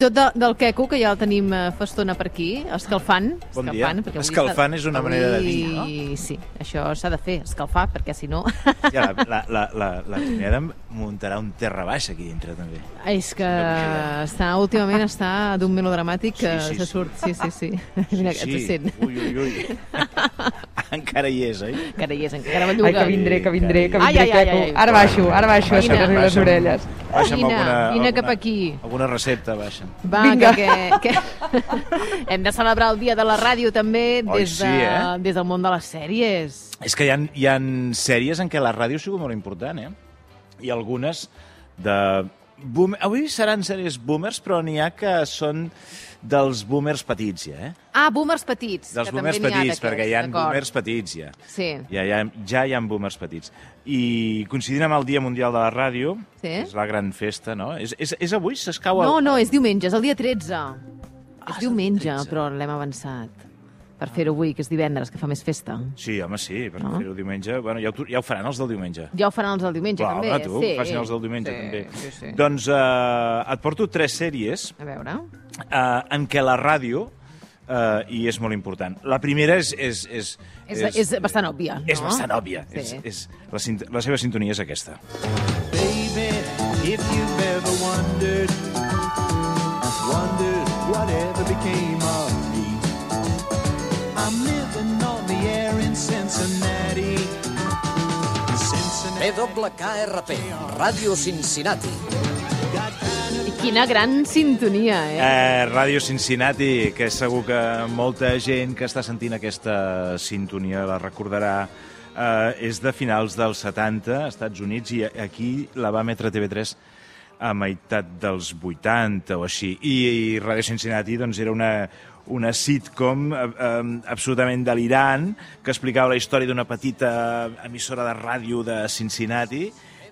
Tot de, del queco, que ja el tenim eh, fa estona per aquí, escalfant. Bon dia. escalfant, avui Escalfant és una avui- manera de dir, no? Sí, això s'ha de fer, escalfar, perquè si no... Ja, la, la, la, la, la muntarà un terra baix aquí dintre, també. És que està, últimament està d'un melodramàtic que Sí, sí, se sí. surt. Sí, sí, sí. Mira, sí. et sent. Ui, ui, ui. Encara hi és, oi? Encara hi és, encara belluga. Ai, que vindré, que vindré, que Ai, vindré, ai, ai, Queco. ai. Ara baixo, ara baixo, a Vine. aixecar-li les Baixa'm- orelles. Baixa'm alguna, vine alguna, cap aquí. Alguna recepta, baixa. Va, Vinga. que, que, que... hem de celebrar el dia de la ràdio també Oi, des, de, sí, eh? des del món de les sèries. És que hi ha, hi ha sèries en què la ràdio ha sigut molt important, eh? I algunes de... Boom... Avui seran sèries boomers, però n'hi ha que són dels boomers petits, ja, eh? Ah, boomers petits. Dels que boomers ha petits, d'aquests, perquè hi ha boomers petits, ja. Sí. Ja, ja, ja hi ha boomers petits. I coincidint amb el Dia Mundial de la Ràdio, Sí. és la gran festa, no? És, és, és avui? S'escau No, el... no, és diumenge, és el dia 13. Ah, és diumenge, 13. però l'hem avançat. Per fer-ho avui, que és divendres, que fa més festa. Sí, home, sí, per No? fer-ho diumenge... Bueno, ja ho, ja ho faran els del diumenge. Ja ho faran els del diumenge, Clar, també. home, tu, sí. facin els del diumenge, sí, també. Sí, sí. Doncs eh, et porto tres sèries A veure... eh, en què la ràdio eh, hi és molt important. La primera és... És, és, És, és, bastant òbvia, no? És bastant òbvia. Sí. És, és, la, la seva sintonia és aquesta. Baby, if you've ever wondered Cincinnati. PWKRP, Ràdio Cincinnati. I quina gran sintonia, eh? Eh, Ràdio Cincinnati, que segur que molta gent que està sentint aquesta sintonia la recordarà, eh, és de finals dels 70, als Estats Units, i aquí la va emetre TV3 a meitat dels 80 o així. I, i Ràdio Cincinnati doncs, era una, una sitcom eh, eh, absolutament delirant que explicava la història d'una petita emissora de ràdio de Cincinnati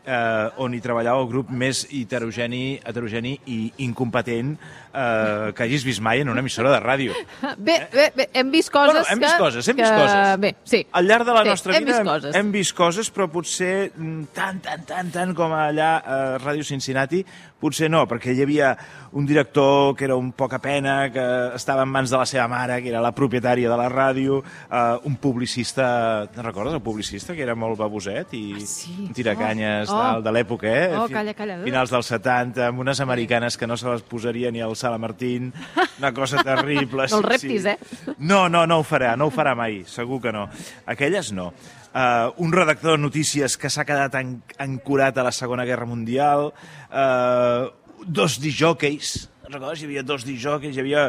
eh, on hi treballava el grup més heterogeni, heterogeni i incompetent eh, que hagis vist mai en una emissora de ràdio. Bé, bé, bé, hem vist coses Bueno, hem vist que... coses, hem que... vist coses. Bé, sí. Al llarg de la sí, nostra hem vida vist coses. hem vist coses, però potser mm, tant, tant, tant, tant com allà a Ràdio Cincinnati, potser no, perquè hi havia un director que era un poca pena, que estava en mans de la seva mare, que era la propietària de la ràdio, eh, un publicista, te'n recordes, el publicista, que era molt baboset i Ah, sí? tiracanyes Oh, oh. de, de l'època, eh? Oh, calla, calla. Finals dels 70, amb unes americanes que no se les posaria ni al Sala Martín, una cosa terrible. No els reptis, eh? No, no, no ho farà, no ho farà mai, segur que no. Aquelles no. Uh, un redactor de notícies que s'ha quedat en, ancorat a la Segona Guerra Mundial, uh, dos disjòqueis, recordes? Hi havia dos disjòqueis, hi havia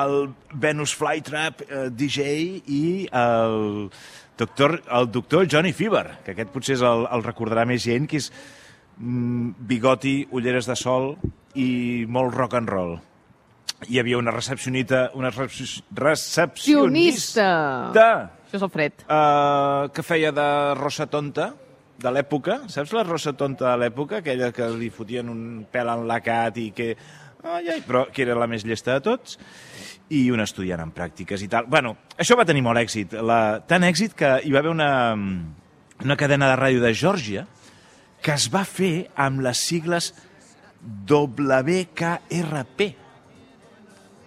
el Venus Flytrap uh, DJ i el doctor, el doctor Johnny Fever, que aquest potser és el, el recordarà més gent, que és mm, bigoti, ulleres de sol i molt rock and roll. Hi havia una recepcionista, una recepci- recepcionista Sionista. Això és el fred. uh, que feia de rosa tonta de l'època, saps la rosa tonta de l'època? Aquella que li fotien un pèl enlacat i que... Ai, ai, però que era la més llesta de tots i un estudiant en pràctiques i tal. Bueno, això va tenir molt èxit. La... Tant èxit que hi va haver una, una cadena de ràdio de Geòrgia que es va fer amb les sigles WKRP,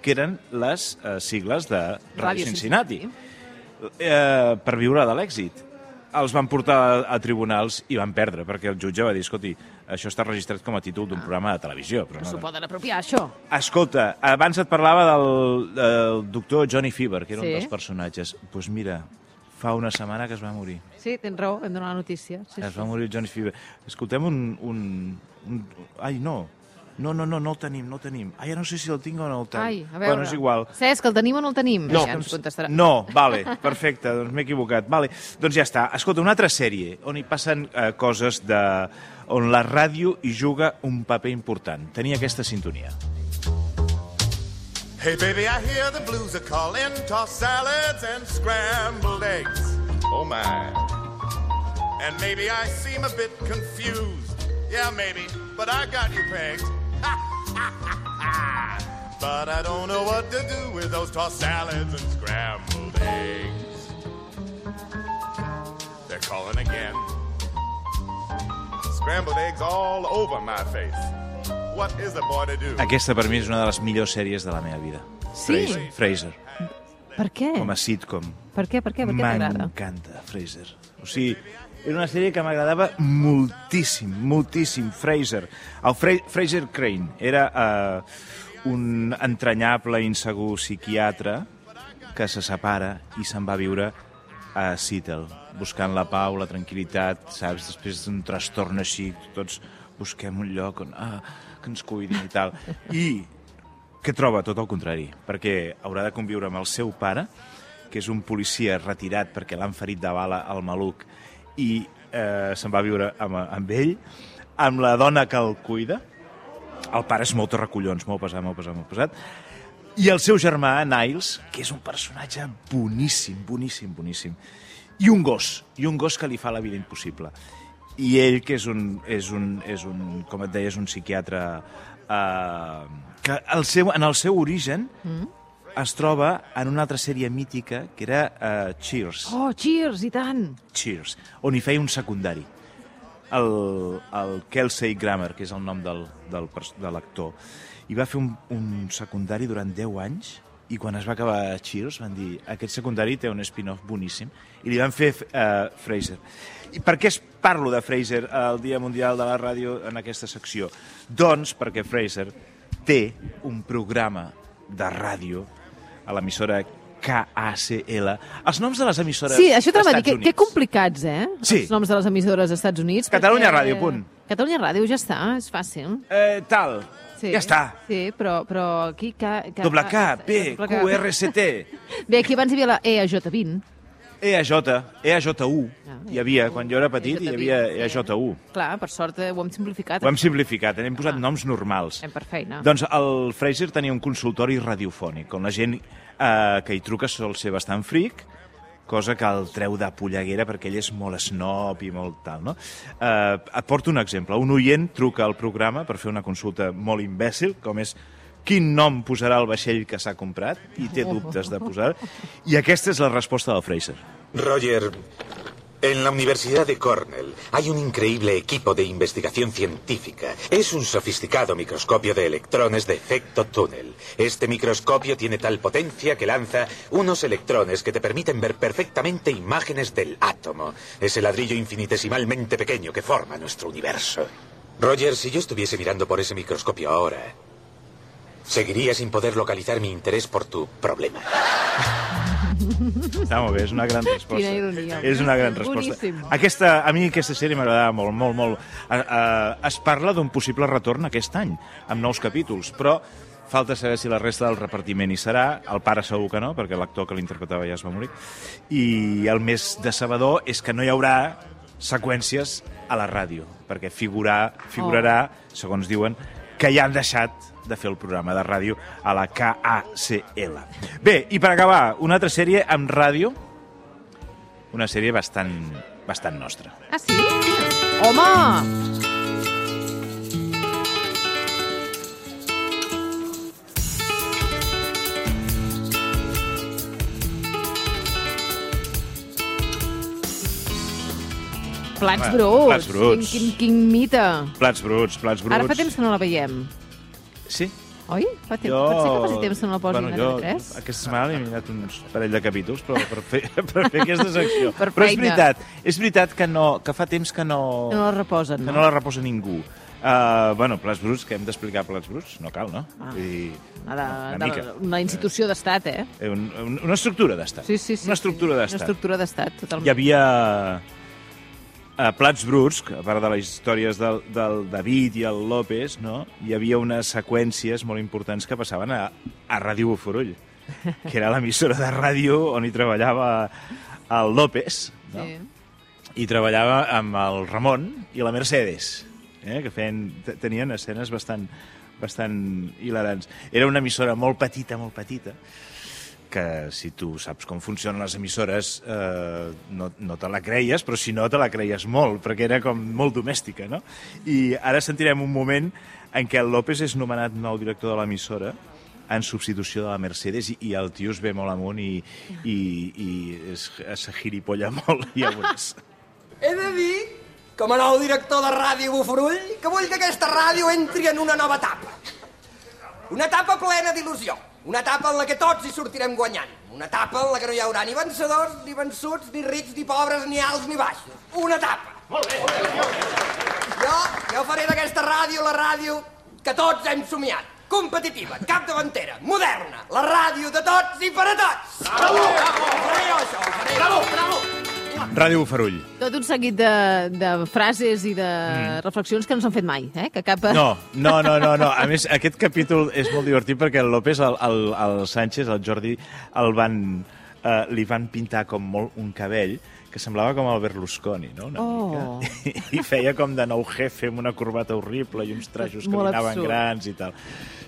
que eren les eh, sigles de Ràdio, Ràdio Cincinnati. Eh, per viure de l'èxit. Els van portar a, a tribunals i van perdre, perquè el jutge va dir, escolti, això està registrat com a títol d'un programa de televisió. Però No s'ho poden apropiar, això. Escolta, abans et parlava del, del doctor Johnny Fever, que era Sí. un dels personatges. Doncs pues mira, fa una setmana que es va morir. Sí, tens raó, hem donat la notícia. Sí, Es sí. va morir el Johnny Fever. Escoltem un, un, un... Ai, no. No, no, no, no el tenim, no el tenim. Ai, ja no sé si el tinc o no el tinc. Ai, a veure. Bueno, és igual. Cesc, el tenim o no el tenim? No. Ja ens contestarà. No, vale, perfecte, doncs m'he equivocat. Vale, doncs ja està. Escolta, una altra sèrie on hi passen eh, coses de... on la ràdio hi juga un paper important. Tenia aquesta sintonia. Hey, baby, I hear the blues are calling, tossed salads and scrambled eggs. Oh, my. And maybe I seem a bit confused. Yeah, maybe, but I got you pegged. but I don't know what to do with those tossed salads and scrambled eggs. They're calling again. Scrambled eggs all over my face. what is a boy to do? Aquesta per mi és una de les millors sèries de la meva vida. Sí? Fraser. Fraser, Per què? com a sitcom. Per què? Per què? Per què t'agrada? M'encanta, Fraser. O sigui, era una sèrie que m'agradava moltíssim, moltíssim. Fraser. El Fra Fraser Crane era uh, un entranyable, insegur psiquiatre que se separa i se'n va viure a Seattle, buscant la pau, la tranquil·litat, saps? Després d'un trastorn així, tots busquem un lloc on, ah, que ens cuidin i tal. I que troba tot el contrari, perquè haurà de conviure amb el seu pare, que és un policia retirat perquè l'han ferit de bala al maluc, i eh, se'n va viure amb, amb ell, amb la dona que el cuida, el pare és molt recollons, molt pesat, molt pesat, molt pesat, i el seu germà, Niles, que és un personatge boníssim, boníssim, boníssim, i un gos, i un gos que li fa la vida impossible. I ell, que és un, és un, és un com et deia, és un psiquiatre eh, que el seu, en el seu origen mm. Es troba en una altra sèrie mítica que era eh, Cheers. Oh, cheers, i tant! Cheers, on hi feia un secundari. El, el Kelsey Grammer, que és el nom del, del, de l'actor, i va fer un, un secundari durant 10 anys i quan es va acabar Cheers van dir aquest secundari té un spin-off boníssim i li van fer uh, Fraser. I per què es parlo de Fraser al Dia Mundial de la Ràdio en aquesta secció? Doncs perquè Fraser té un programa de ràdio a l'emissora KACL. Els noms de les emissores Sí, això t'anava a dir, que, que complicats, eh? Sí. Els noms de les emissores als Estats Units. Catalunya perquè- Ràdio, punt. Catalunya Ràdio ja està, és fàcil. Eh, tal, Sí. ja està. Sí, però, però aquí... K, K, Doble K, P. Q, R, C, T, Bé, aquí abans hi havia la E EAJ20. EAJ, EAJ1. Ah, Hi havia, quan jo era petit, hi havia sí. EAJ1. Clar, per sort eh, ho hem simplificat. Ho hem simplificat, hem posat noms normals. Fem per feina. Doncs el Fraser tenia un consultori radiofònic, on la gent eh, que hi truca sol ser bastant fric, cosa que el treu de polleguera perquè ell és molt snob i molt tal, no? Eh, et porto un exemple. Un oient truca al programa per fer una consulta molt imbècil, com és quin nom posarà el vaixell que s'ha comprat, i té dubtes de posar, i aquesta és la resposta del Fraser. Roger, en la Universidad de Cornell hay un increíble equipo de investigación científica. Es un sofisticado microscopio de electrones de efecto túnel. Este microscopio tiene tal potencia que lanza unos electrones que te permiten ver perfectamente imágenes del átomo, ese ladrillo infinitesimalmente pequeño que forma nuestro universo. Roger, si yo estuviese mirando por ese microscopio ahora, seguiría sin poder localizar mi interés por tu problema. Està molt bé, és una gran resposta. Quina ironia. És una gran resposta. Boníssim. Aquesta, a mi aquesta sèrie m'agradava molt, molt, molt. Uh, uh, es parla d'un possible retorn aquest any, amb nous capítols, però falta saber si la resta del repartiment hi serà. El pare segur que no, perquè l'actor que l'interpretava ja es va morir. I el més decebedor és que no hi haurà seqüències a la ràdio, perquè figurar, figurarà, segons diuen, que ja han deixat de fer el programa de ràdio a la KACL. Bé, i per acabar, una altra sèrie amb ràdio, una sèrie bastant, bastant nostra. Ah, sí? Home! Plats bruts. Plats bruts. Quin, quin, quin mite. Plats bruts, plats bruts. Ara fa temps que no la veiem. Sí. Oi? Fa temps, Pot ser que faci temps que no la posin bueno, a jo, TV3? Aquesta setmana he mirat uns parell de capítols però per fer, per fer aquesta secció. Per però és veritat, és veritat que, no, que fa temps que no, Que no la reposen, que no? no la reposa ningú. Uh, bueno, plats bruts, que hem d'explicar plats bruts? No cal, no? Ah. Vull dir, Una, mica. una institució d'estat, eh? Eh, Un, un, una estructura d'estat. Sí, sí, sí. Una estructura d'estat. Una estructura d'estat, totalment. Hi havia a Plats Bruts, que a part de les històries del, del David i el López, no? hi havia unes seqüències molt importants que passaven a, a Ràdio Boforull, que era l'emissora de ràdio on hi treballava el López, no? Sí. i treballava amb el Ramon i la Mercedes, eh? que feien, te- tenien escenes bastant, bastant hilarants. Era una emissora molt petita, molt petita, que si tu saps com funcionen les emissores eh, no, no te la creies, però si no te la creies molt, perquè era com molt domèstica, no? I ara sentirem un moment en què el López és nomenat nou director de l'emissora en substitució de la Mercedes i, i el tio es ve molt amunt i, i, i es, es giripolla molt, ja ho veuràs. He de dir com a nou director de Ràdio Buforull, que vull que aquesta ràdio entri en una nova etapa. Una etapa plena d'il·lusió. Una etapa en la que tots hi sortirem guanyant. Una etapa en la que no hi haurà ni vencedors, ni vençuts, ni rics, ni pobres, ni alts, ni baixos. Una etapa. Molt bé. Jo, jo faré d'aquesta ràdio la ràdio que tots hem somiat. Competitiva, capdavantera, moderna, la ràdio de tots i per a tots. Bravo! Faré jo això, ho faré. Bravo, bravo! Ràdio Bufarull. Tot un seguit de, de frases i de reflexions que no s'han fet mai, eh? Que cap... No, no, no, no, no. A més, aquest capítol és molt divertit perquè el López, el, el, el Sánchez, el Jordi, el van, eh, li van pintar com molt un cabell que semblava com el Berlusconi, no? Una Oh. mica. I feia com de nou jefe amb una corbata horrible i uns trajos que li anaven grans i tal.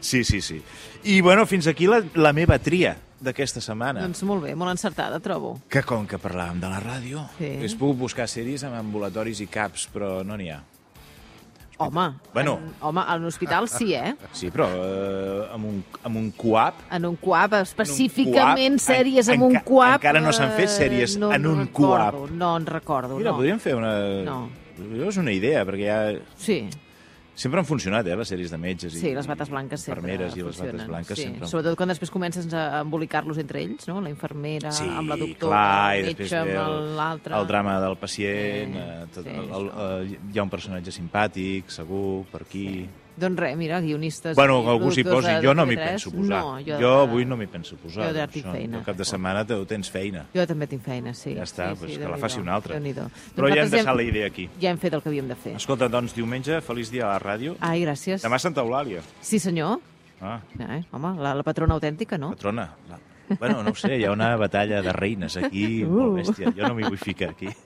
Sí, sí, sí. I, bueno, fins aquí la, la meva tria d'aquesta setmana. Doncs molt bé, molt encertada, trobo. Que com que parlàvem de la ràdio, Sí. hagués pogut buscar sèries amb ambulatoris i caps, però no n'hi ha. Home, Bueno. en, home, a l'hospital sí, eh? Sí, però eh, amb, un, amb un coap En un coap, específicament coap, sèries en- amb un coap... encara no s'han fet eh, sèries no, en un recordo, coap. No en recordo, Mira, no. podríem fer una... No. És una idea, perquè ja... Sí, Sempre han funcionat, eh, les sèries de metges i sí, les bates blanques sempre infermeres i les funcionen. bates blanques sí. sempre Sobretot quan després comences a embolicar-los entre ells, no? La infermera Sí, amb la doctora, clar, i el metge amb l'altre... el drama del pacient, Sí, eh, tot, sí, el, el, el, hi ha un personatge simpàtic, segur, per aquí... Doncs res, mira, guionistes... Bueno, i algú s'hi posi. Jo no m'hi TV3. penso posar. No, jo, jo avui no m'hi penso posar. jo ja doncs, tinc feina. El cap de setmana te, tens feina. Jo també tinc feina, sí. Ja està, sí, doncs sí, que la faci un altre. Déu-n'hi-do. Però ja hem deixat la idea aquí. Ja hem fet el que havíem de fer. Escolta, doncs, diumenge, feliç dia a la ràdio. Ai, gràcies. Demà Santa Eulàlia. Sí, senyor. Ah, Eh, home, la, la patrona autèntica, no? patrona. La... Bueno, no ho sé, hi ha una batalla de reines aquí, Uh. molt bèstia. Jo no m'hi vull ficar aquí.